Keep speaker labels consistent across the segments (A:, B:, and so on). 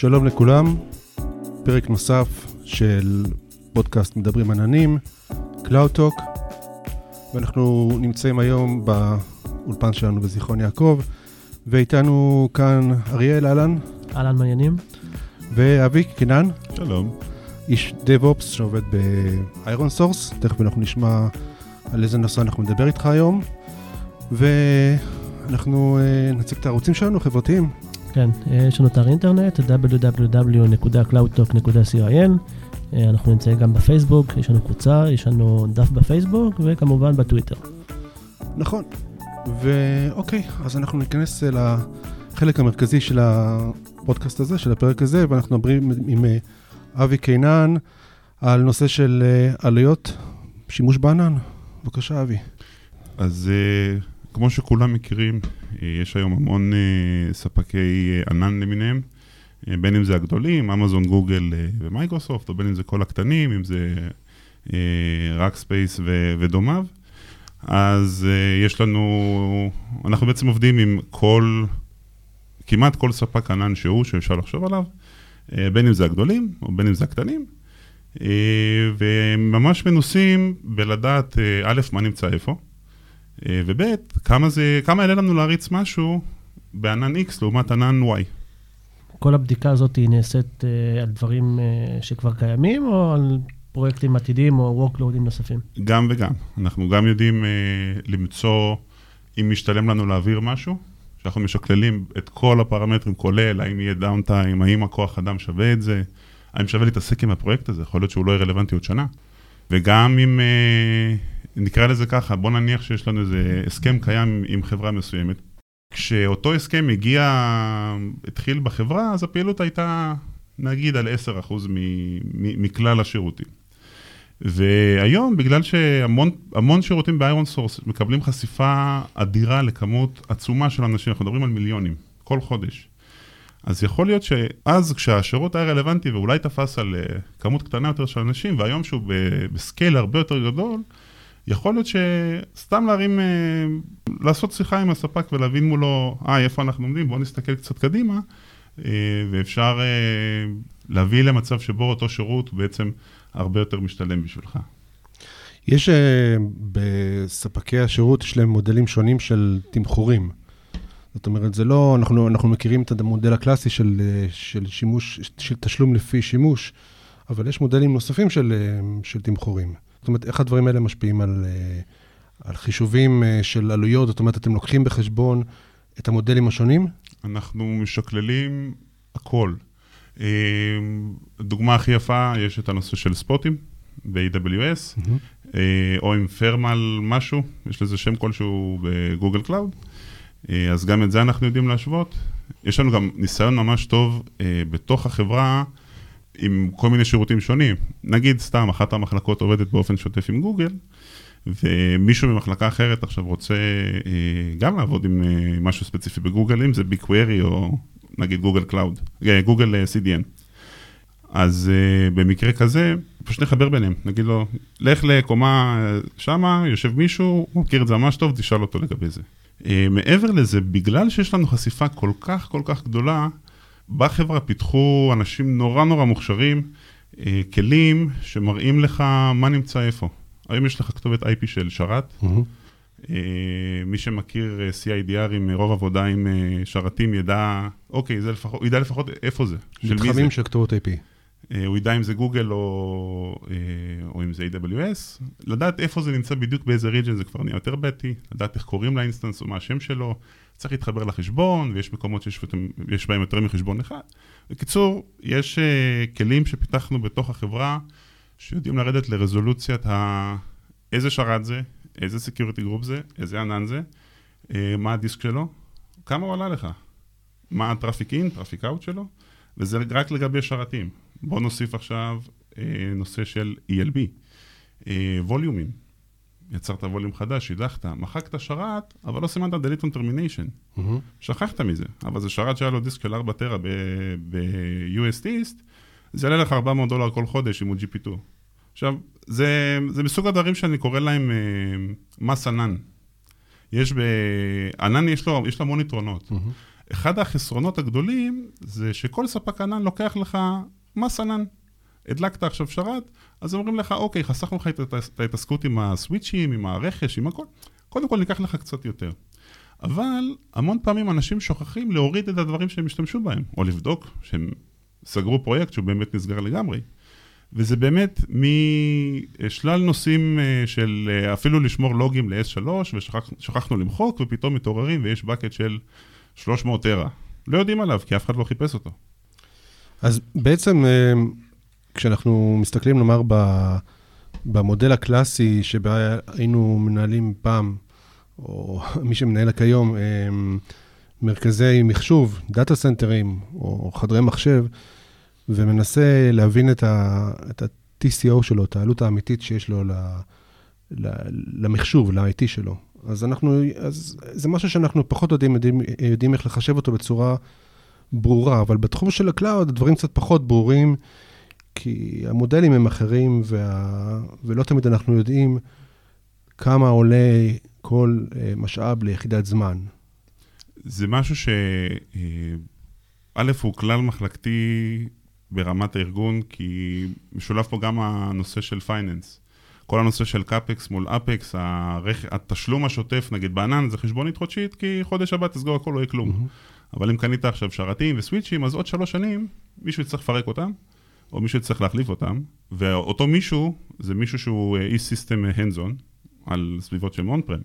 A: שלום לכולם, פרק נוסף של פודקאסט מדברים עננים, Cloud Talk, ואנחנו נמצאים היום באולפן שלנו בזיכרון יעקב, ואיתנו כאן אריאל אהלן.
B: אהלן מעניינים.
A: ואבי קינן.
C: שלום.
A: איש DevOps שעובד ב-Iron Source, תכף אנחנו נשמע על איזה נושא אנחנו נדבר איתך היום, ואנחנו uh, נציג את הערוצים שלנו, החברתיים.
B: כן, אה, יש לנו אתר אינטרנט, www.cloudtalk.co.il, אה, אנחנו נמצאים גם בפייסבוק, יש לנו קבוצה, יש לנו דף בפייסבוק, וכמובן בטוויטר.
A: נכון, ואוקיי, אז אנחנו ניכנס לחלק המרכזי של הפודקאסט הזה, של הפרק הזה, ואנחנו מדברים עם אבי קינן על נושא של עלויות שימוש בענן. בבקשה, אבי.
C: אז כמו שכולם מכירים, יש היום המון ספקי ענן למיניהם, בין אם זה הגדולים, אמזון, גוגל ומייקרוסופט, או בין אם זה כל הקטנים, אם זה Rackspace ודומיו. אז יש לנו, אנחנו בעצם עובדים עם כל, כמעט כל ספק ענן שהוא, שאפשר לחשוב עליו, בין אם זה הגדולים או בין אם זה הקטנים, וממש מנוסים בלדעת, א', מה נמצא איפה, וב', כמה זה, כמה יעלה לנו להריץ משהו בענן X לעומת ענן Y.
B: כל הבדיקה הזאת היא נעשית uh, על דברים uh, שכבר קיימים, או על פרויקטים עתידיים או workloadים נוספים?
C: גם וגם. אנחנו גם יודעים uh, למצוא אם משתלם לנו להעביר משהו, שאנחנו משקללים את כל הפרמטרים, כולל האם יהיה דאונטיים, האם הכוח אדם שווה את זה, האם שווה להתעסק עם הפרויקט הזה, יכול להיות שהוא לא יהיה רלוונטי עוד שנה. וגם אם... Uh, נקרא לזה ככה, בוא נניח שיש לנו איזה הסכם קיים עם חברה מסוימת. כשאותו הסכם הגיע, התחיל בחברה, אז הפעילות הייתה נגיד על 10% מכלל השירותים. והיום, בגלל שהמון שירותים ב ironSource מקבלים חשיפה אדירה לכמות עצומה של אנשים, אנחנו מדברים על מיליונים, כל חודש. אז יכול להיות שאז כשהשירות היה רלוונטי ואולי תפס על כמות קטנה יותר של אנשים, והיום שהוא בסקייל הרבה יותר גדול, יכול להיות שסתם להרים, לעשות שיחה עם הספק ולהבין מולו, אה, איפה אנחנו עומדים, בואו נסתכל קצת קדימה, ואפשר להביא למצב שבו אותו שירות בעצם הרבה יותר משתלם בשבילך.
A: יש בספקי השירות, יש להם מודלים שונים של תמחורים. זאת אומרת, זה לא, אנחנו, אנחנו מכירים את המודל הקלאסי של, של שימוש, של תשלום לפי שימוש, אבל יש מודלים נוספים של, של תמחורים. זאת אומרת, איך הדברים האלה משפיעים על, על חישובים של עלויות? זאת אומרת, אתם לוקחים בחשבון את המודלים השונים?
C: אנחנו משקללים הכל. דוגמה הכי יפה, יש את הנושא של ספוטים ב-AWS, mm-hmm. או ephemeral משהו, יש לזה שם כלשהו ב Google Cloud. אז גם את זה אנחנו יודעים להשוות. יש לנו גם ניסיון ממש טוב בתוך החברה עם כל מיני שירותים שונים. נגיד סתם, אחת המחלקות עובדת באופן שוטף עם גוגל, ומישהו ממחלקה אחרת עכשיו רוצה גם לעבוד עם משהו ספציפי בגוגל, אם זה BigQuery או נגיד Google Cloud, Google CDN. אז uh, במקרה כזה, פשוט נחבר ביניהם, נגיד לו, לך לקומה שמה, יושב מישהו, הוא מכיר את זה ממש טוב, תשאל אותו לגבי זה. Uh, מעבר לזה, בגלל שיש לנו חשיפה כל כך כל כך גדולה, בחברה פיתחו אנשים נורא נורא מוכשרים, uh, כלים שמראים לך מה נמצא איפה. היום יש לך כתובת IP של שרת, mm-hmm. Uh, מי שמכיר uh, CIDR עם רוב עבודה עם uh, שרתים ידע, אוקיי, זה לפחות, ידע לפחות איפה זה,
A: של מי זה. מתחמים של כתובות IP.
C: Uh, הוא ידע אם זה גוגל או, uh, או אם זה AWS, לדעת איפה זה נמצא בדיוק באיזה region זה כבר נהיה יותר בעייתי, לדעת איך קוראים ל instance או מה השם שלו, צריך להתחבר לחשבון, ויש מקומות שיש בהם יותר מחשבון אחד. בקיצור, יש uh, כלים שפיתחנו בתוך החברה, שיודעים לרדת לרזולוציית ה... איזה שרת זה, איזה security group זה, איזה ענן זה, אה, מה הדיסק שלו, כמה הוא עלה לך, מה ה traffic in, traffic out שלו, וזה רק לגבי שרתים. בוא נוסיף עכשיו אה, נושא של ELB, ווליומים. יצרת ווליום חדש, שידכת, מחקת שרת, אבל לא סימנת delete on termination. Mm-hmm. שכחת מזה, אבל זה שרת שהיה לו דיסק של 4 טרה ב-US East, זה יעלה לך 400 דולר כל חודש אם הוא GP2. עכשיו, זה, זה מסוג הדברים שאני קורא להם אה, מס ענן. יש בענן, יש לו, יש לו המון יתרונות. Mm-hmm. אחד החסרונות הגדולים זה שכל ספק ענן לוקח לך מס ענן. הדלקת עכשיו שרת, אז אומרים לך, אוקיי, חסכנו לך את ההתעסקות עם הסוויצ'ים, עם הרכש, עם הכל, קודם כל ניקח לך קצת יותר. אבל המון פעמים אנשים שוכחים להוריד את הדברים שהם השתמשו בהם, או לבדוק שהם סגרו פרויקט שהוא באמת נסגר לגמרי. וזה באמת משלל נושאים אה, של אה, אפילו לשמור לוגים ל-S3, ושכחנו למחוק, ופתאום מתעוררים ויש bucket של 300 טרה. לא יודעים עליו, כי אף אחד לא חיפש אותו.
A: אז בעצם, אה, כשאנחנו מסתכלים, נאמר, במודל הקלאסי שבה היינו מנהלים פעם, או מי שמנהל כיום, מרכזי מחשוב, דאטה סנטרים, או חדרי מחשב, ומנסה להבין את ה-TCO שלו, את העלות האמיתית שיש לו ל, ל, למחשוב, ל-IT שלו. אז אנחנו, אז זה משהו שאנחנו פחות יודעים, יודעים, יודעים איך לחשב אותו בצורה ברורה, אבל בתחום של ה cloud הדברים קצת פחות ברורים, כי המודלים הם אחרים, וה, ולא תמיד אנחנו יודעים כמה עולה כל אה, משאב ליחידת זמן.
C: זה משהו ש... א', הוא כלל מחלקתי ברמת הארגון, כי משולב פה גם הנושא של finance. כל הנושא של CapEx מול OpEx, הרכ... התשלום השוטף, נגיד בענן, זה חשבונית חודשית, כי חודש הבא תסגור הכל, לא יהיה כלום. Mm-hmm. אבל אם קנית עכשיו שרתים וסוויצ'ים, אז עוד שלוש שנים מישהו יצטרך לפרק אותם, או מישהו יצטרך להחליף אותם, ואותו מישהו, זה מישהו שהוא איש system hands-on, על סביבות של on-prem.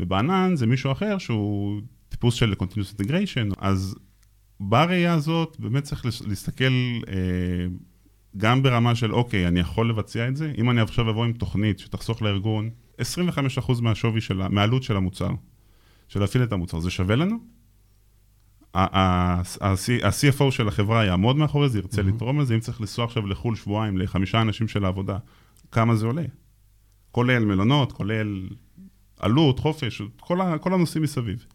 C: ובענן זה מישהו אחר שהוא טיפוס של Continuous Integration, אז בראייה הזאת באמת צריך להסתכל אה, גם ברמה של, אוקיי, אני יכול לבצע את זה? אם אני עכשיו אבוא עם תוכנית שתחסוך לארגון 25% מהשווי של, מהעלות של המוצר, של להפעיל את המוצר, זה שווה לנו? ה-CFO של החברה יעמוד מאחורי זה, ירצה mm-hmm. לתרום לזה, אם צריך לנסוע עכשיו לחו"ל שבועיים לחמישה אנשים של העבודה, כמה זה עולה? כולל מלונות, כולל עלות, חופש, כל, כל הנושאים מסביב.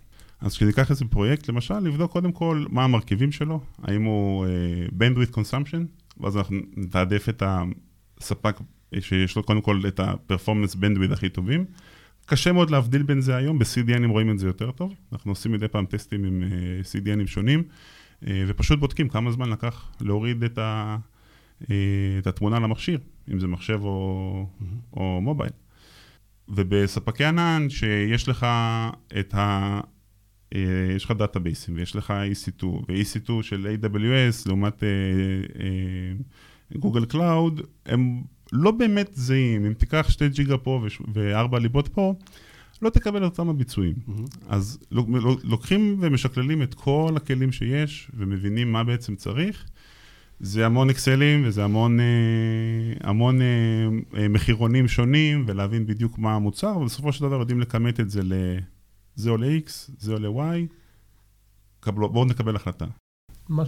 C: אז כשניקח איזה פרויקט, למשל, לבדוק קודם כל מה המרכיבים שלו, האם הוא uh, bandwidth consumption, ואז אנחנו נתעדף את הספק שיש לו קודם כל את ה-performance bandwidth הכי טובים. קשה מאוד להבדיל בין זה היום, ב-CDNים רואים את זה יותר טוב, אנחנו עושים מדי פעם טסטים עם אה, CDNים שונים, uh, ופשוט בודקים כמה זמן לקח להוריד את, ה, uh, את התמונה למכשיר, אם זה מחשב או, mm-hmm. או מובייל. ובספקי ענן, שיש לך את ה... אה, יש לך דאטאבייסים ויש לך EC2, ו-EC2 של AWS לעומת Google Cloud, הם לא באמת זהים. אם תיקח שתי ג'יגה פה וארבע ליבות פה, לא תקבל אותם הביצועים. Mm-hmm. אז לוקחים ומשקללים את כל הכלים שיש ומבינים מה בעצם צריך. זה המון אקסלים וזה המון, אה, המון מחירונים שונים ולהבין בדיוק מה המוצר, אבל בסופו של דבר יודעים לכמת את זה ל... זה עולה X, זה עולה Y, קבלו, בואו נקבל החלטה.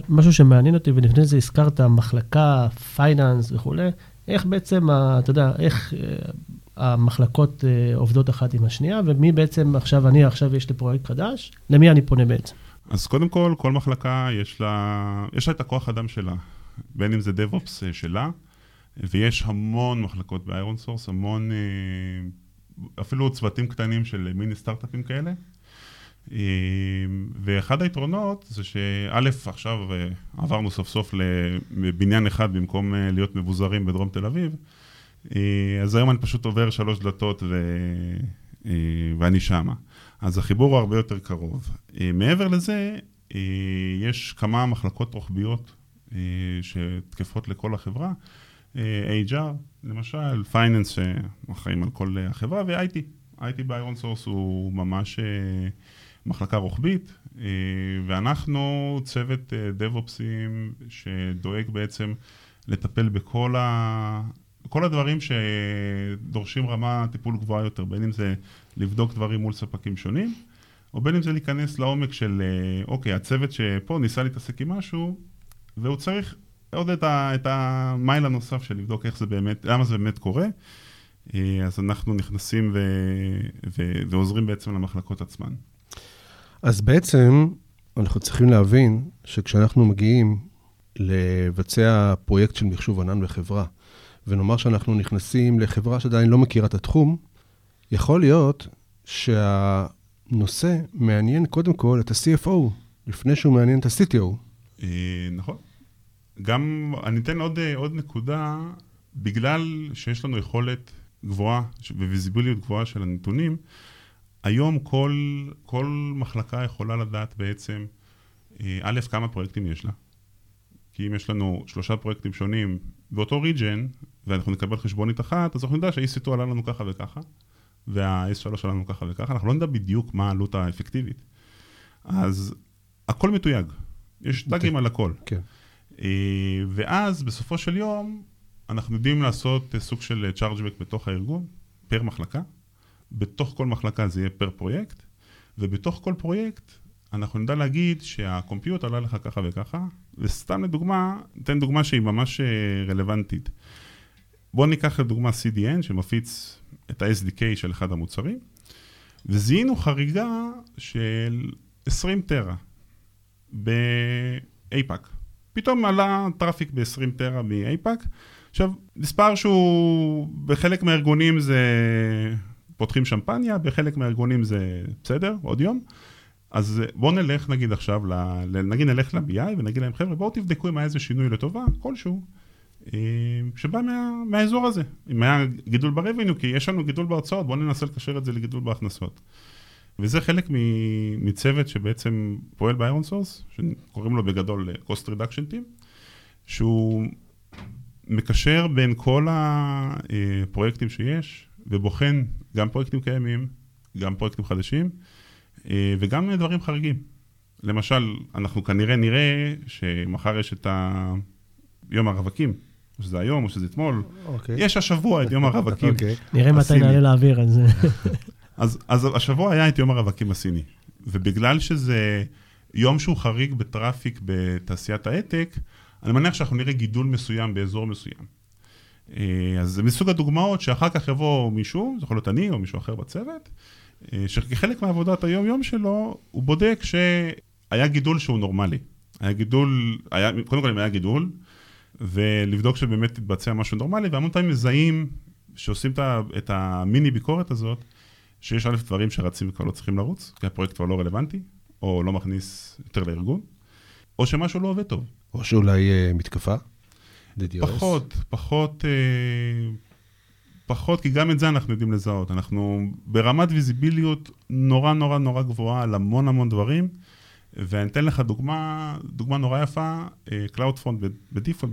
B: משהו שמעניין אותי, ולפני זה הזכרת מחלקה, פייננס וכולי, איך בעצם, אתה יודע, איך אה, המחלקות אה, עובדות אחת עם השנייה, ומי בעצם עכשיו, אני עכשיו יש לי פרויקט חדש, למי אני פונה בעצם?
C: אז קודם כל, כל מחלקה יש לה, יש לה את הכוח אדם שלה, בין אם זה DevOps אה, שלה, ויש המון מחלקות ב ironSource, המון אפילו צוותים קטנים של מיני סטארט-אפים כאלה. אה, ואחד היתרונות זה שא', עכשיו אה, עברנו סוף סוף לבניין אחד במקום אה, להיות מבוזרים בדרום תל אביב, אז היום אני פשוט עובר שלוש דלתות ו... ואני שמה. אז החיבור הוא הרבה יותר קרוב. מעבר לזה, יש כמה מחלקות רוחביות שתקפות לכל החברה. HR, למשל, finance שאחראים על כל החברה, ו-IT. IT ב ironSource הוא ממש אה, מחלקה רוחבית, אה, ואנחנו צוות דב-אופסים אה, שדואג בעצם לטפל בכל ה... כל הדברים שדורשים רמה טיפול גבוהה יותר, בין אם זה לבדוק דברים מול ספקים שונים, או בין אם זה להיכנס לעומק של, אוקיי, הצוות שפה ניסה להתעסק עם משהו, והוא צריך עוד את, ה, את המייל הנוסף של לבדוק איך זה באמת, למה זה באמת קורה. אה, אז אנחנו נכנסים ו, ו, ועוזרים בעצם למחלקות עצמן.
A: אז בעצם אנחנו צריכים להבין שכשאנחנו מגיעים לבצע פרויקט של מחשוב ענן בחברה, ונאמר שאנחנו נכנסים לחברה שעדיין לא מכירה את התחום, יכול להיות שהנושא מעניין קודם כל את ה-CFO לפני שהוא מעניין את ה-CTO.
C: אה, נכון. גם, אני אתן עוד, אה, עוד נקודה, בגלל שיש לנו יכולת גבוהה וויזיביליות גבוהה של הנתונים, היום כל, כל מחלקה יכולה לדעת בעצם, אה, א', כמה פרויקטים יש לה. כי אם יש לנו שלושה פרויקטים שונים באותו ריג'ן, ואנחנו נקבל חשבונית אחת, אז אנחנו נדע שה-EC2 עלה לנו ככה וככה, וה-S3 עלה לנו ככה וככה, אנחנו לא נדע בדיוק מה העלות האפקטיבית. אז הכל מתויג, יש טאגים על הכל.
A: כן.
C: אה, ואז בסופו של יום, אנחנו יודעים לעשות אה, סוג של צ'ארג'בק בתוך הארגון, פר מחלקה. בתוך כל מחלקה זה יהיה פר פרויקט, ובתוך כל פרויקט אנחנו נדע להגיד שה compute עלה לך ככה וככה, וסתם לדוגמה, ניתן דוגמה שהיא ממש אה, רלוונטית. בואו ניקח לדוגמה CDN שמפיץ את ה-SDK של אחד המוצרים, וזיהינו חריגה של 20 טרה ב-APAC. פתאום עלה traffic ב-20 טרה מ-APAC. עכשיו, מספר שהוא בחלק מהארגונים זה פותחים שמפניה, בחלק מהארגונים זה בסדר, עוד יום. אז בואו נלך נגיד עכשיו, ל, נגיד נלך ל-BI ונגיד להם, חבר'ה, בואו תבדקו אם היה איזה שינוי לטובה, כלשהו, אה, שבא מה, מהאזור הזה. אם היה גידול ב revenue, כי יש לנו גידול בהוצאות, בואו ננסה לקשר את זה לגידול בהכנסות. וזה חלק מצוות שבעצם פועל ב ironSource, שקוראים לו בגדול cost reduction team, שהוא מקשר בין כל הפרויקטים שיש, ובוחן גם פרויקטים קיימים, גם פרויקטים חדשים, אה, וגם דברים חריגים. למשל, אנחנו כנראה נראה שמחר יש את ה... יום הרווקים, או שזה היום או שזה אתמול, okay. אוקיי. יש השבוע את יום הרווקים. Okay.
B: אוקיי. נראה מתי נעלה לאוויר על זה.
C: אז, אז השבוע היה את יום הרווקים הסיני, ובגלל שזה יום שהוא חריג בטראפיק בתעשיית ההייטק, אני מניח שאנחנו נראה גידול מסוים באזור מסוים. אה, אז זה מסוג הדוגמאות שאחר כך יבוא מישהו, זה יכול להיות אני או מישהו אחר בצוות, אה, שכחלק מעבודת היום-יום שלו, הוא בודק שהיה גידול שהוא נורמלי. היה גידול, היה, קודם כל אם היה גידול, ולבדוק שבאמת התבצע משהו נורמלי, והמון פעמים מזהים, שעושים את המיני ביקורת הזאת, שיש א' דברים שרצים וכבר לא צריכים לרוץ, כי הפרויקט כבר לא רלוונטי, או לא מכניס יותר לארגון, או שמשהו לא עובד טוב.
A: או שאולי uh, מתקפה?
C: פחות, פחות, אה, פחות, כי גם את זה אנחנו יודעים לזהות. אנחנו ברמת ויזיביליות נורא נורא נורא גבוהה על המון המון דברים, ואני אתן לך דוגמה, דוגמה נורא יפה, CloudFront ב default,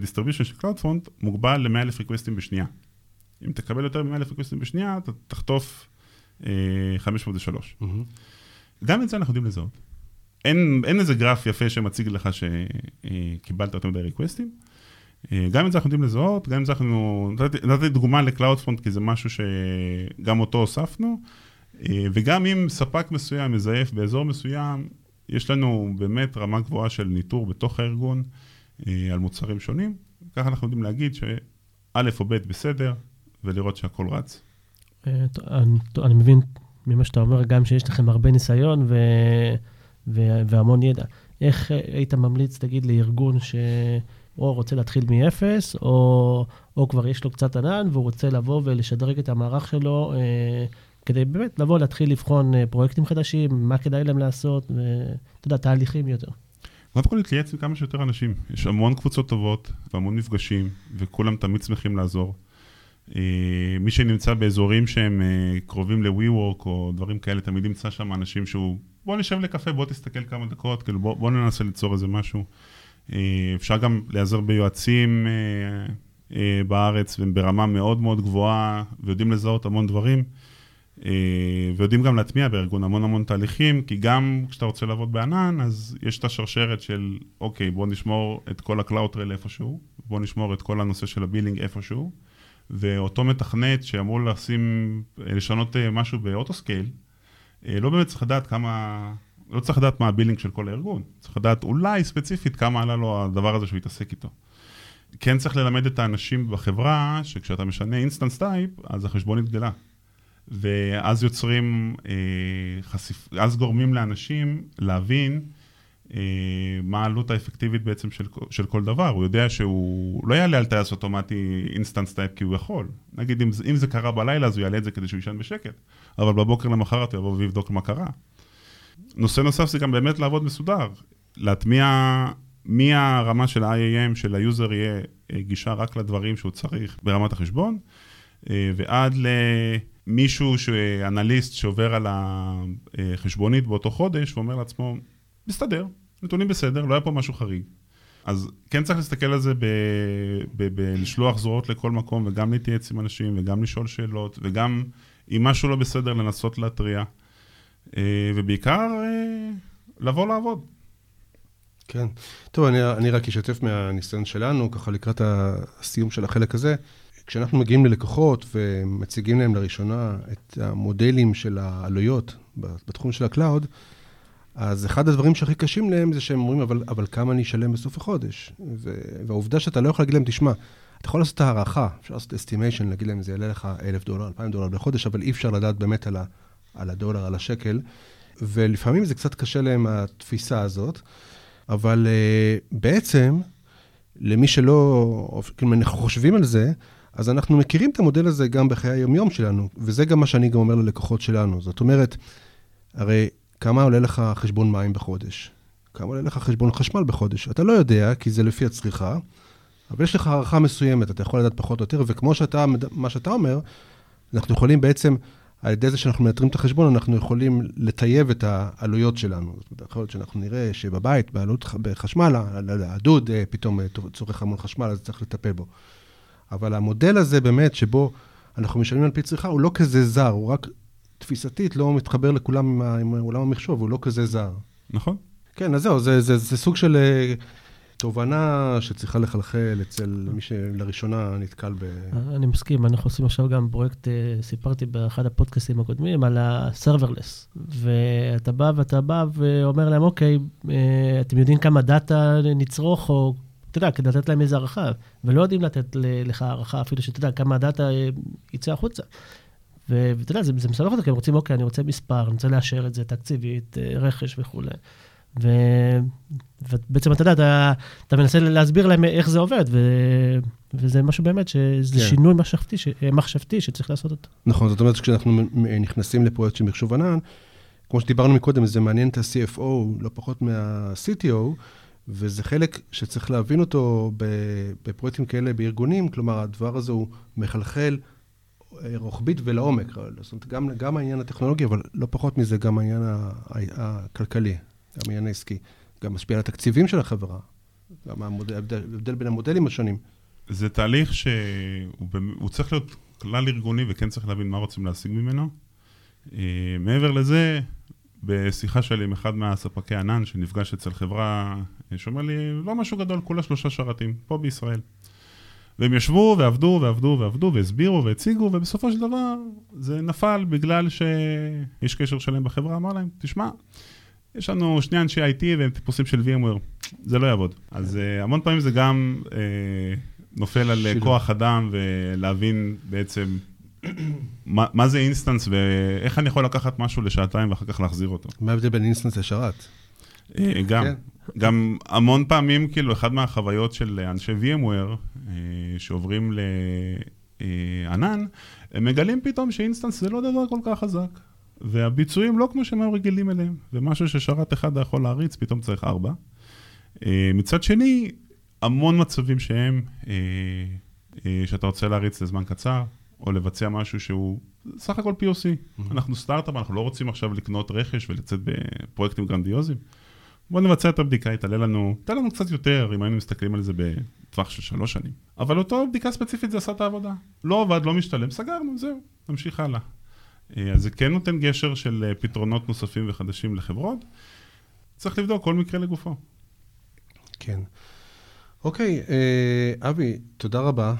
C: distribution של CloudFront, מוגבל ל-100,000 ריקווסטים בשנייה. אם תקבל יותר מ-100,000 ריקווסטים בשנייה, אתה תחטוף אה, 503. Mm-hmm. גם את זה אנחנו יודעים לזהות. אין, אין איזה גרף יפה שמציג לך שקיבלת יותר מדי ריקווסטים. אה, גם את זה אנחנו יודעים לזהות, גם את זה אנחנו... נתתי דוגמה ל-Cloudfront כי זה משהו שגם אותו הוספנו, אה, וגם אם ספק מסוים מזייף באזור מסוים, יש לנו באמת רמה גבוהה של ניטור בתוך הארגון אה, על מוצרים שונים. ככה אנחנו יודעים להגיד שא' או ב' בסדר, ולראות שהכל רץ.
B: אני מבין ממה שאתה אומר, גם שיש לכם הרבה ניסיון. והמון ידע. איך היית ממליץ, תגיד, לארגון ש... או רוצה להתחיל מאפס, או, או כבר יש לו קצת ענן, והוא רוצה לבוא ולשדרג את המערך שלו, אה, כדי באמת לבוא, להתחיל לבחון אה, פרויקטים חדשים, מה כדאי להם לעשות, ואתה יודע, תהליכים יותר.
C: קודם כל להתייעץ עם כמה שיותר אנשים. יש המון קבוצות טובות והמון מפגשים, וכולם תמיד שמחים לעזור. אה, מי שנמצא באזורים שהם אה, קרובים ל-WeWork או דברים כאלה, תמיד ימצא שם אנשים שהוא, בוא נשב לקפה, בוא תסתכל כמה דקות, כאילו בוא, בוא ננסה ליצור איזה משהו. אה, אפשר גם להיעזר ביועצים אה, אה, בארץ, והם ברמה מאוד מאוד גבוהה, ויודעים לזהות המון דברים, ויודעים גם להטמיע בארגון המון המון תהליכים, כי גם כשאתה רוצה לעבוד בענן, אז יש את השרשרת של, אוקיי, בוא נשמור את כל ה-Cloud איפשהו, בוא נשמור את כל הנושא של ה billing איפשהו, ואותו מתכנת שאמור לשים, לשנות משהו ב autoscale, לא באמת צריך לדעת כמה... לא צריך לדעת מה ה billing של כל הארגון, צריך לדעת אולי ספציפית כמה עלה לו הדבר הזה שהוא יתעסק איתו. כן צריך ללמד את האנשים בחברה, שכשאתה משנה instance type, אז החשבונית גדלה. ואז יוצרים, אה, חשיפ... אז גורמים לאנשים להבין אה, מה העלות האפקטיבית בעצם של, של כל דבר. הוא יודע שהוא לא יעלה על טייס אוטומטי instance type כי הוא יכול. נגיד אם, אם זה קרה בלילה אז הוא יעלה את זה כדי שהוא יישן בשקט, אבל בבוקר למחרת הוא יבוא ויבדוק מה קרה. נושא נוסף זה גם באמת לעבוד מסודר, להטמיע מהרמה של ה-IAM, של ה user יהיה אה, גישה רק לדברים שהוא צריך ברמת החשבון, אה, ועד למישהו, אנליסט שעובר על החשבונית באותו חודש ואומר לעצמו, מסתדר, נתונים בסדר, לא היה פה משהו חריג. אז כן צריך להסתכל על זה בלשלוח זרועות לכל מקום, וגם להתייעץ עם אנשים, וגם לשאול שאלות, וגם אם משהו לא בסדר, לנסות להתריע. אה, ובעיקר, לבוא לעבוד.
A: כן. טוב, אני, אני רק אשתף מהניסיון שלנו, ככה לקראת הסיום של החלק הזה. כשאנחנו מגיעים ללקוחות ומציגים להם לראשונה את המודלים של העלויות בתחום של ה cloud, אז אחד הדברים שהכי קשים להם זה שהם אומרים, אבל, אבל כמה אני אשלם בסוף החודש? והעובדה שאתה לא יכול להגיד להם, תשמע, אתה יכול לעשות הערכה, אפשר לעשות אסטימיישן, להגיד להם, זה יעלה לך אלף דולר, אלפיים דולר בחודש, אבל אי אפשר לדעת באמת על, על הדולר, על השקל, ולפעמים זה קצת קשה להם, התפיסה הזאת. אבל uh, בעצם, למי שלא, כאילו, אנחנו חושבים על זה, אז אנחנו מכירים את המודל הזה גם בחיי היומיום שלנו, וזה גם מה שאני גם אומר ללקוחות שלנו. זאת אומרת, הרי כמה עולה לך חשבון מים בחודש? כמה עולה לך חשבון חשמל בחודש? אתה לא יודע, כי זה לפי הצריכה, אבל יש לך הערכה מסוימת, אתה יכול לדעת פחות או יותר, וכמו שאתה, מה שאתה אומר, אנחנו יכולים בעצם על ידי זה שאנחנו מנטרים את החשבון, אנחנו יכולים לטייב את העלויות שלנו. זאת אומרת, יכול להיות שאנחנו נראה שבבית, בעלות בחשמל, הדוד אה, פתאום אה, צורך המון חשמל, אז צריך לטפל בו. אבל המודל הזה באמת, שבו אנחנו משלמים על פי צריכה, הוא לא כזה זר, הוא רק תפיסתית לא מתחבר לכולם עם, עם עולם המחשוב, הוא לא כזה זר.
C: נכון.
A: כן, אז זהו, זה, זה, זה, זה סוג של אה, תובנה שצריכה לחלחל אצל מי שלראשונה נתקל ב...
B: אני מסכים, אנחנו עושים עכשיו גם פרויקט, אה, סיפרתי באחד הפודקאסטים הקודמים, על ה-serverless. ואתה בא ואתה בא ואומר להם, אוקיי, אה, אתם יודעים כמה דאטה נצרוך, או אתה יודע, כדי לתת להם איזה הערכה, ולא יודעים לתת לך הערכה אפילו שאתה יודע כמה דאטה אה, יצא החוצה. ואתה יודע, זה, זה מסבך אותך, כי הם רוצים, אוקיי, אני רוצה מספר, אני רוצה לאשר את זה תקציבית, רכש וכולי. ו... ובעצם, אתה יודע, אתה, אתה מנסה להסביר להם איך זה עובד, ו... וזה משהו באמת, שזה כן. שינוי מחשבתי, ש... מחשבתי שצריך לעשות אותו.
A: נכון, זאת אומרת, כשאנחנו נכנסים לפרויקט של מחשוב ענן, כמו שדיברנו מקודם, זה מעניין את ה-CFO לא פחות מה-CTO, וזה חלק שצריך להבין אותו בפרויקטים כאלה בארגונים, כלומר, הדבר הזה הוא מחלחל אה, רוחבית ולעומק. זאת אומרת, גם, גם העניין הטכנולוגי, אבל לא פחות מזה, גם העניין הכלכלי. גם העניין העסקי, גם משפיע על התקציבים של החברה, גם ההבדל בין המודלים השונים.
C: זה תהליך שהוא צריך להיות כלל ארגוני וכן צריך להבין מה רוצים להשיג ממנו. אה, מעבר לזה, בשיחה שלי עם אחד מהספקי ענן שנפגש אצל חברה, אה, שאומר לי, לא משהו גדול, כולה שלושה שרתים, פה בישראל. והם ישבו ועבדו ועבדו ועבדו והסבירו והציגו, ובסופו של דבר זה נפל בגלל שיש קשר שלם בחברה, אמר להם, תשמע, יש לנו שני אנשי IT והם טיפוסים של VMware, זה לא יעבוד. אז uh, המון פעמים זה גם uh, נופל על uh, כוח אדם ולהבין בעצם מה, מה זה instance ואיך אני יכול לקחת משהו לשעתיים ואחר כך להחזיר אותו.
A: מה ההבדל בין instance לשרת?
C: גם, כן. גם המון פעמים, כאילו, אחת מהחוויות של אנשי VMware שעוברים לענן, הם מגלים פתאום ש instance זה לא דבר כל כך חזק. והביצועים לא כמו שהם היו רגילים אליהם, ומשהו ששרת אחד יכול להריץ, פתאום צריך ארבע. אה, מצד שני, המון מצבים שהם, אה, אה, שאתה רוצה להריץ לזמן קצר, או לבצע משהו שהוא סך הכל POC. Mm-hmm. אנחנו סטארט-אפ, אנחנו לא רוצים עכשיו לקנות רכש ולצאת בפרויקטים גרנדיוזיים. בואו נבצע את הבדיקה, תעלה לנו, תעלה לנו קצת יותר, אם היינו מסתכלים על זה בטווח של שלוש שנים. אבל אותו בדיקה ספציפית זה עשה את העבודה. לא עבד, לא משתלם, סגרנו, זהו, נמשיך הלאה. אה, אז זה כן נותן גשר של אה, פתרונות נוספים וחדשים לחברות. צריך לבדוק כל מקרה לגופו.
A: כן. אוקיי, אה, אבי, תודה רבה.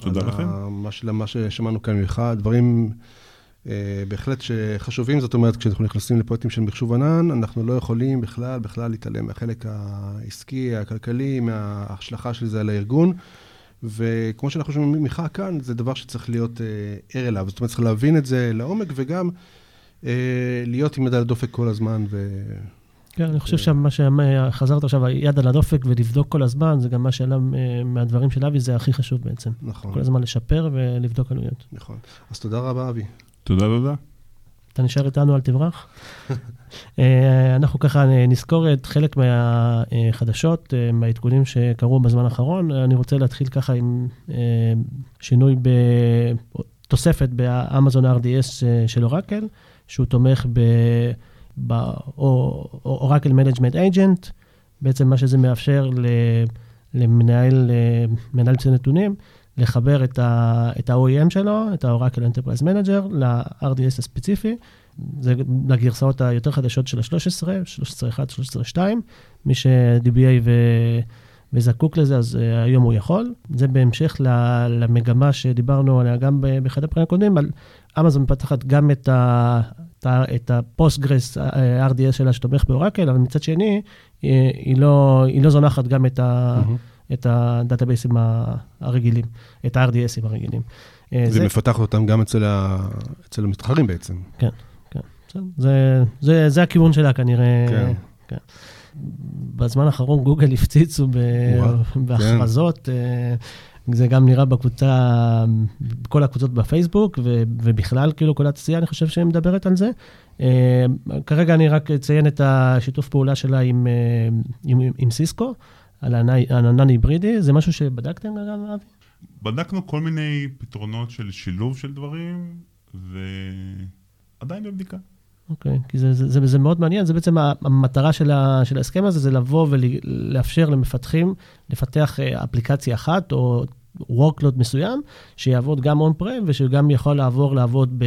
C: תודה לכם.
A: על מה ששמענו כאן ממך, דברים אה, בהחלט שחשובים, זאת אומרת, כשאנחנו נכנסים לפרויקטים של מחשוב ענן, אנחנו לא יכולים בכלל, בכלל להתעלם מהחלק העסקי, הכלכלי, מההשלכה של זה על הארגון. וכמו שאנחנו שומעים ממך כאן, זה דבר שצריך להיות אה, ער אליו. זאת אומרת, צריך להבין את זה לעומק, וגם אה, להיות עם יד על הדופק כל הזמן. ו...
B: כן, אני חושב שמה שחזרת עכשיו, יד על הדופק ולבדוק כל הזמן, זה גם מה שעלה אה, מהדברים של אבי, זה הכי חשוב בעצם.
A: נכון.
B: כל הזמן לשפר ולבדוק עלויות.
A: נכון. אז תודה רבה, אבי.
C: תודה, תודה.
B: אתה נשאר איתנו, אל תברח. אה, אנחנו ככה נזכור את חלק מהחדשות, אה, מהעדכונים שקרו בזמן האחרון. אני רוצה להתחיל ככה עם אה, שינוי בתוספת באמזון RDS של אורקל, שהוא תומך ב Oracle Management Agent. בעצם מה שזה מאפשר למנהל, מנהל נתונים, לחבר את ה-OEM שלו, את ה-Oracle Enterprise Manager, ל-RDS הספציפי. זה לגרסאות היותר חדשות של ה-13, 13.1, 13.2. מי ש-DBA ו... וזקוק לזה, אז אה, היום הוא יכול. זה בהמשך למגמה שדיברנו עליה גם באחד הפרקים הקודמים, על אמזון מפתחת גם את, ה, את ה Postgres אה, RDS שלה שתומך באורקל, אבל מצד שני, היא, היא, לא, היא לא זונחת גם את, ה, mm-hmm. את ה databaseים הרגילים, את ה-RDSים הרגילים.
A: אה, זה, מפתח אותם גם אצל, ה, אצל המתחרים בעצם.
B: כן. זה, זה, זה הכיוון שלה כנראה. כן. כן. בזמן האחרון גוגל הפציצו ב, בהכרזות. כן. זה גם נראה בקבוצה, בכל הקבוצות בפייסבוק, ו, ובכלל, כאילו, כל התעשייה, אני חושב שהיא מדברת על זה. אה, כרגע אני רק אציין את השיתוף פעולה שלה עם, אה, עם, עם סיסקו, על ענן היברידי. זה משהו שבדקתם גם, אבי?
C: בדקנו כל מיני פתרונות של שילוב של דברים, ועדיין בבדיקה.
B: אוקיי, okay, כי זה, זה, זה, זה מאוד מעניין, זה בעצם המטרה של, ה, של ההסכם הזה, זה לבוא ולאפשר למפתחים לפתח אה, אפליקציה אחת או workload מסוים, שיעבוד גם on-prem ושגם יכול לעבור לעבוד ב,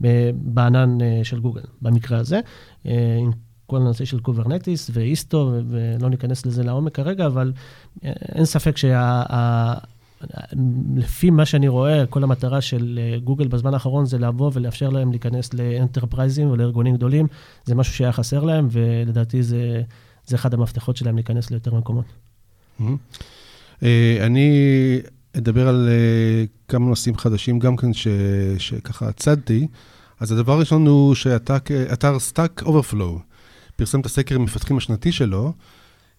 B: ב, בענן אה, של גוגל, במקרה הזה, אה, עם כל הנושא של Kubernetes ו Istio, ולא ניכנס לזה לעומק כרגע, אבל אין ספק שה... לפי מה שאני רואה, כל המטרה של אה, גוגל בזמן האחרון זה לבוא ולאפשר להם להיכנס ל enterpriseים ולארגונים גדולים. זה משהו שהיה חסר להם, ולדעתי זה, זה אחד המפתחות שלהם להיכנס ליותר מקומות.
A: Mm-hmm. אני אדבר על אה, כמה נושאים חדשים, גם כן שככה הצדתי. אז הדבר הראשון הוא שאתר Stack Overflow פרסם את הסקר המפתחים השנתי שלו,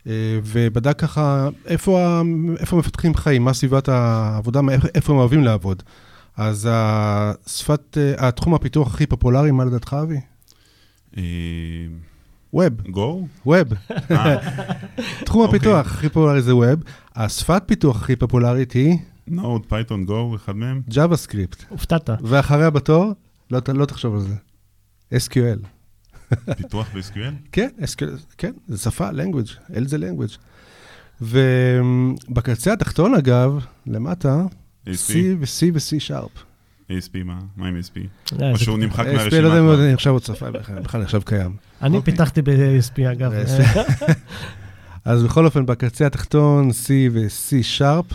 A: אה, ובדק ככה איפה, איפה מפתחים חיים, מה סביבת העבודה, איפה הם אוהבים לעבוד. אז השפת, אה, התחום הפיתוח הכי פופולרי, מה לדעתך, אבי? web.
C: Go?
A: Web. תחום אוקיי. הפיתוח הכי פופולרי זה web. השפת פיתוח הכי פופולרית היא?
C: Node, Python, Go, אחד מהם.
A: JavaScript.
B: הופתעת.
A: ואחריה בתור? לא, לא תחשוב על זה. SQL.
C: פיתוח ב-SQL?
A: כן, SQL, כן, זה שפה, language, L זה language. ובקצה התחתון, אגב, למטה, C ו-C ו- C Sharp.
C: ASP, מה? מה עם ASP? אה, או שהוא נמחק מהרשימה?
A: ASP, לא יודע אם אני עכשיו עוד צפה, בכלל עכשיו קיים.
B: אני אוקיי. פיתחתי ב-ASP, אגב.
A: אז בכל אופן, בקצה התחתון, C ו-C שרפ.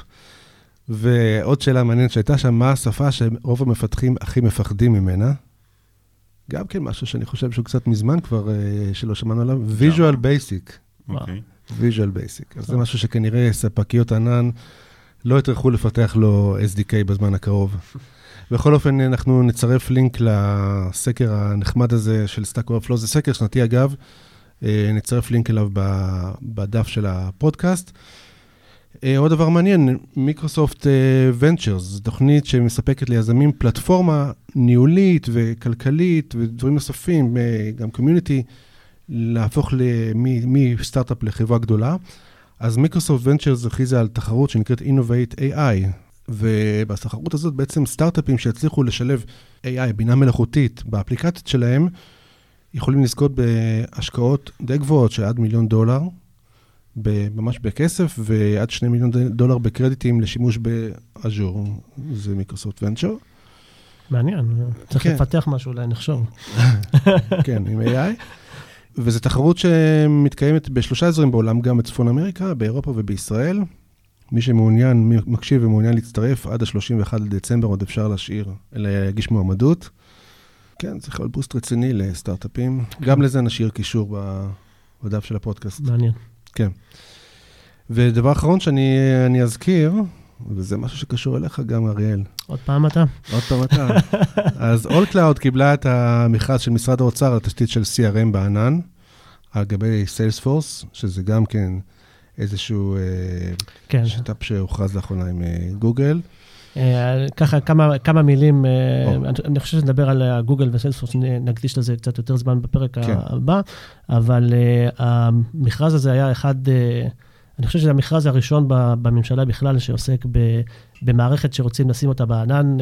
A: ועוד שאלה מעניינת שהייתה שם, מה השפה שרוב המפתחים הכי מפחדים ממנה? גם כן משהו שאני חושב שהוא קצת מזמן כבר, אה, שלא שמענו עליו, visual basic.
C: אוקיי.
A: visual basic. אז זה משהו שכנראה ספקיות ענן לא יטרחו לפתח לו SDK בזמן הקרוב. בכל אופן, אנחנו נצרף לינק לסקר הנחמד הזה של Stack Overflow, זה סקר שנתי אגב, אה, נצרף לינק אליו בדף של הפודקאסט. אה, עוד דבר מעניין, Microsoft Ventures, זו תוכנית שמספקת ליזמים פלטפורמה ניהולית וכלכלית ודברים נוספים, אה, גם community, להפוך מסטארט-אפ לחברה גדולה. אז Microsoft Ventures הכריזה על תחרות שנקראת Innovate AI, ובתחרות הזאת בעצם סטארט-אפים שיצליחו לשלב AI, בינה מלאכותית, באפליקציות שלהם, יכולים לזכות בהשקעות די גבוהות של עד מיליון דולר, ממש בכסף, ועד שני מיליון דולר בקרדיטים לשימוש באז'ור, זה מיקרוסופט ונצ'ר.
B: מעניין, צריך כן. לפתח משהו, אולי נחשוב.
A: כן, עם AI. וזו תחרות שמתקיימת בשלושה אזורים בעולם, גם בצפון אמריקה, באירופה ובישראל. מי שמעוניין, מי מקשיב ומעוניין להצטרף, עד ה-31 לדצמבר עוד אפשר להשאיר, להגיש מועמדות. כן, צריך להיות בוסט רציני לסטארט-אפים. גם לזה נשאיר קישור בדף של הפודקאסט.
B: מעניין.
A: כן. ודבר אחרון שאני אזכיר, וזה משהו שקשור אליך גם, אריאל.
B: עוד פעם אתה?
A: עוד פעם אתה. אז All Cloud קיבלה את המכרז של משרד האוצר על תשתית של CRM בענן, על גבי Salesforce, שזה גם כן איזשהו אה, כן. שת"פ שהוכרז לאחרונה עם אה, גוגל.
B: אה, ככה כמה, כמה מילים, אה. אני, אני חושב שנדבר על גוגל וסיילספורס, נקדיש לזה קצת יותר זמן בפרק
A: כן.
B: הבא, אבל אה, המכרז הזה היה אחד, אני חושב שזה המכרז הראשון בממשלה בכלל שעוסק במערכת שרוצים לשים אותה בענן,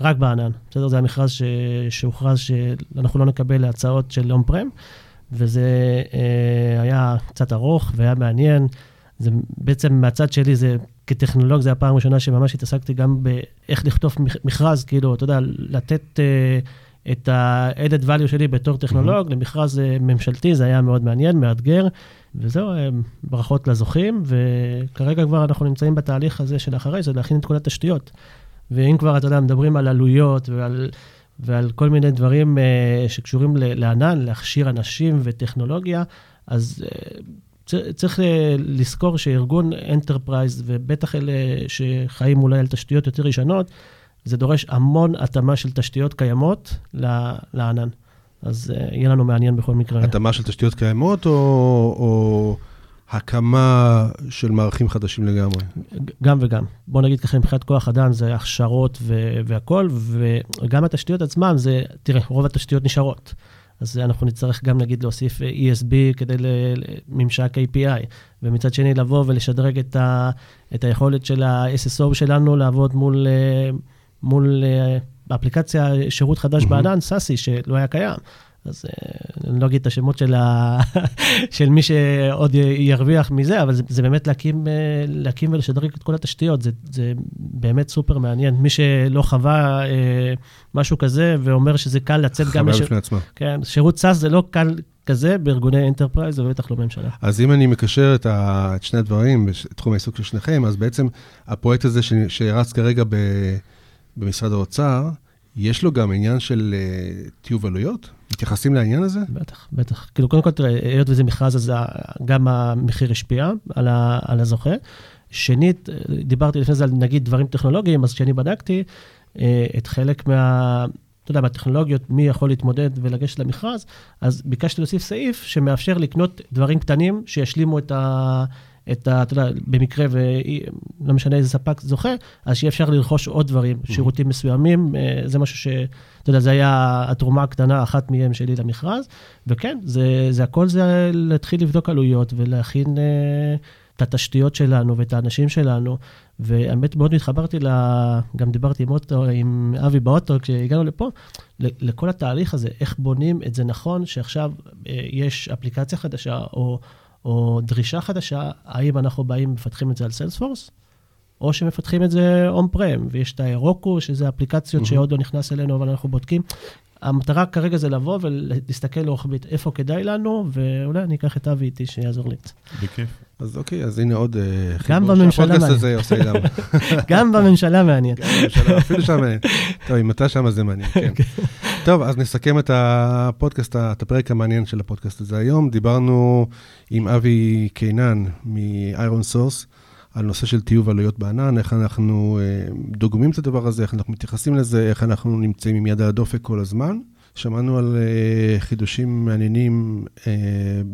B: רק בענן. בסדר? זה המכרז ש, שהוכרז שאנחנו לא נקבל הצעות של און פרם, וזה אה, היה קצת ארוך והיה מעניין. זה בעצם מהצד שלי, זה כטכנולוג, זו הפעם הראשונה שממש התעסקתי גם באיך לכתוב מכ- מכרז, כאילו, אתה יודע, לתת uh, את ה-added value שלי בתור טכנולוג למכרז uh, ממשלתי, זה היה מאוד מעניין, מאתגר, וזהו, uh, ברכות לזוכים, וכרגע כבר אנחנו נמצאים בתהליך הזה של אחרי זה, להכין את כל התשתיות. ואם כבר, אתה יודע, מדברים על עלויות ועל, ועל כל מיני דברים אה, שקשורים לענן, להכשיר אנשים וטכנולוגיה, אז אה, צריך אה, לזכור שארגון enterprise, ובטח אלה שחיים אולי על תשתיות יותר ישנות, זה דורש המון התאמה של תשתיות קיימות לענן. אז אה, יהיה לנו מעניין בכל מקרה.
A: התאמה של תשתיות קיימות או, או הקמה של מערכים חדשים לגמרי?
B: גם וגם. בוא נגיד ככה, מבחינת כוח אדם זה הכשרות והכול, וגם התשתיות עצמן זה, תראה, רוב התשתיות נשארות. אז אנחנו נצטרך גם נגיד להוסיף ESB כדי לממשק API, ומצד שני לבוא ולשדרג את, ה, את היכולת של ה-SSO שלנו לעבוד מול, אה, מול אה, אפליקציה, שירות חדש
A: מהמם.
B: בענן, סאסי, שלא היה קיים. אז אה, אני לא אגיד את השמות של, ה... של מי שעוד ירוויח מזה, אבל זה, זה באמת להקים, אה, להקים ולשדרג את כל התשתיות, זה, זה באמת סופר מעניין. מי שלא חווה אה, משהו כזה ואומר שזה קל לצאת גם...
A: חוויה
B: לש...
A: בפני עצמה.
B: כן, שירות SaaS זה לא קל כזה בארגוני enterprise, ובטח לא ממשלה.
A: אז אם אני מקשר את, ה, את שני הדברים, בתחום העיסוק של שניכם, אז בעצם הפרויקט הזה ש, שרץ כרגע ב, במשרד האוצר, יש לו גם עניין של אה, טיוב עלויות? מתייחסים לעניין הזה?
B: בטח, בטח. כאילו, קודם כל, תראה, היות וזה מכרז, אז גם המחיר השפיע על, ה, על הזוכה. שנית, דיברתי לפני זה על נגיד דברים טכנולוגיים, אז כשאני בדקתי אה, את חלק מה... אתה יודע, מהטכנולוגיות, מי יכול להתמודד ולגשת למכרז, אז ביקשתי להוסיף סעיף שמאפשר לקנות דברים קטנים שישלימו את ה... את ה... אתה יודע, במקרה ולא משנה איזה ספק זוכה, אז שיהיה אפשר לרכוש עוד דברים, שירותים מסוימים, אה, זה משהו ש... אתה יודע, זה היה התרומה הקטנה, אחת מהם שלי למכרז, וכן, זה, זה הכל זה להתחיל לבדוק עלויות ולהכין אה, את התשתיות שלנו ואת האנשים שלנו. והאמת, מאוד התחברתי ל... גם דיברתי עם, אוטו, עם אבי באוטו כשהגענו לפה, לכל התהליך הזה, איך בונים את זה נכון, שעכשיו אה, יש אפליקציה חדשה או, או דרישה חדשה, האם אנחנו באים ומפתחים את זה על סיילספורס? או שמפתחים את זה און פרם, ויש את האירוקו, שזה אפליקציות
A: Mhm.
B: שעוד לא נכנס אלינו, אבל אנחנו בודקים. המטרה כרגע זה לבוא ולהסתכל רוחבית איפה כדאי לנו, ואולי אני אקח את אבי איתי שיעזור לי.
C: בכיף.
A: אז אוקיי, אז הנה עוד... אה,
B: גם
A: חיבור
B: בממשלה מעניין.
A: הזה עושה גם.
B: גם בממשלה מעניין.
A: גם בממשלה, אפילו שם מעניין. טוב, אם אתה שם, אז זה מעניין, כן. טוב, אז נסכם את הפודקאסט, את הפרק המעניין של הפודקאסט הזה היום. דיברנו עם אבי קינן מ-Iron Source על נושא של טיוב עלויות בענן, איך אנחנו אה, דוגמים את הדבר הזה, איך אנחנו מתייחסים לזה, איך אנחנו נמצאים עם יד על הדופק כל הזמן. שמענו על אה, חידושים מעניינים אה,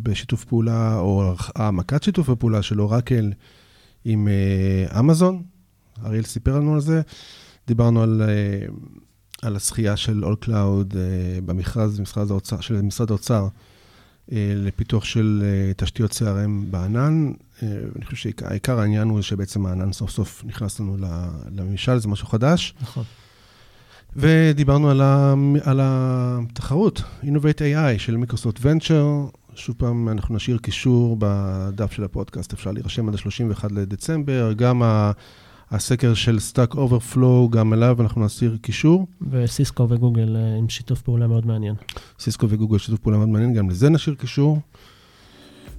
A: בשיתוף פעולה, או העמקת שיתוף הפעולה של אורקל עם אמזון. אריאל סיפר לנו על זה. דיברנו על, על הזכייה של All Cloud אה, במכרז משרד האוצר, של משרד האוצר אה, לפיתוח של אה, תשתיות CRM בענן. אה, אני חושב שעיקר העניין הוא שבעצם הענן סוף סוף נכנס לנו לממשל, זה משהו חדש.
B: נכון.
A: ודיברנו על, ה, על התחרות, Innovate AI של מיקרוסופט ונצ'ר. שוב פעם, אנחנו נשאיר קישור בדף של הפודקאסט, אפשר להירשם עד ה-31 לדצמבר. גם הסקר של Stack Overflow, גם אליו אנחנו נסיר קישור.
B: וסיסקו וגוגל אה, עם שיתוף פעולה מאוד מעניין.
A: סיסקו וגוגל שיתוף פעולה מאוד מעניין, גם לזה נשאיר קישור.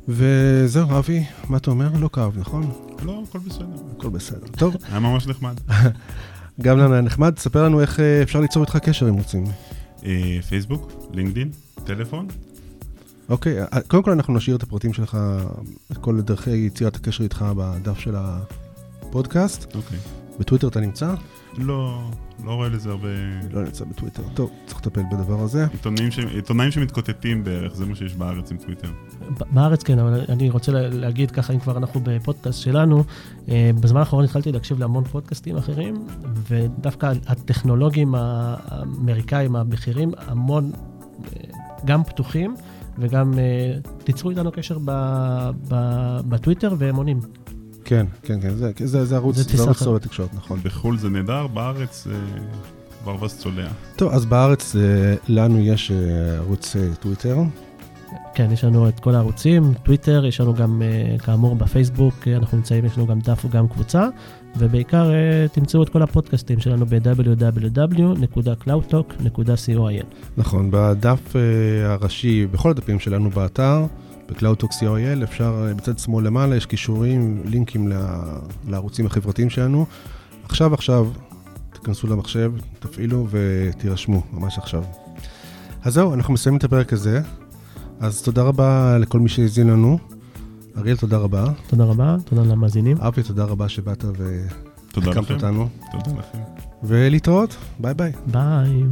A: וזהו, אבי, מה אתה אומר? לא כאב, נכון?
C: לא, הכל בסדר.
A: הכל בסדר. טוב,
C: היה ממש נחמד.
A: גם לנו היה נחמד. תספר לנו איך אה, אפשר ליצור איתך קשר אם רוצים.
C: אה, פייסבוק, לינקדין, טלפון.
A: אוקיי, קודם כל אנחנו נשאיר את הפרטים שלך, את כל דרכי יצירת הקשר איתך בדף של הפודקאסט,
C: אוקיי.
A: בטוויטר אתה נמצא?
C: לא, לא רואה לזה הרבה...
A: לא נמצא בטוויטר. טוב, צריך לטפל בדבר הזה.
C: עיתונאים, ש... עיתונאים שמתקוטטים בערך, זה מה שיש בארץ עם טוויטר.
B: בארץ כן, אבל אני רוצה להגיד ככה, אם כבר אנחנו בפודקאסט שלנו, אה, בזמן האחרון התחלתי להקשיב להמון פודקאסטים אחרים, ודווקא הטכנולוגים האמריקאים הבכירים, המון, אה, גם פתוחים, וגם אה, תיצרו איתנו קשר בטוויטר והם עונים.
A: כן, כן, כן, זה, זה, זה ערוץ, זה ערוץ טוב לתקשורת, נכון.
C: בחו"ל זה נהדר, בארץ זה ברווז צולע.
A: טוב, אז בארץ אה, לנו יש אה, ערוץ אה, טוויטר.
B: כן, יש לנו את כל הערוצים, טוויטר, יש לנו גם, כאמור, בפייסבוק, אנחנו נמצאים, יש לנו גם דף וגם קבוצה, ובעיקר תמצאו את כל הפודקאסטים שלנו ב-www.cloudtalk.coil.
A: נכון, בדף הראשי, בכל הדפים שלנו באתר, ב-CloudTalk.co.il, אפשר, אה, בצד שמאל למעלה יש קישורים, לינקים לערוצים החברתיים שלנו. עכשיו עכשיו, תיכנסו למחשב, תפעילו ותירשמו, ממש עכשיו. אז זהו, אנחנו מסיימים את הפרק הזה. אז תודה רבה לכל מי שהאזין לנו. אריאל, תודה רבה.
B: תודה רבה, תודה למאזינים.
A: אבי, תודה רבה שבאת והחכמת אותנו.
C: תודה לכם.
A: ולהתראות, ביי ביי.
B: ביי.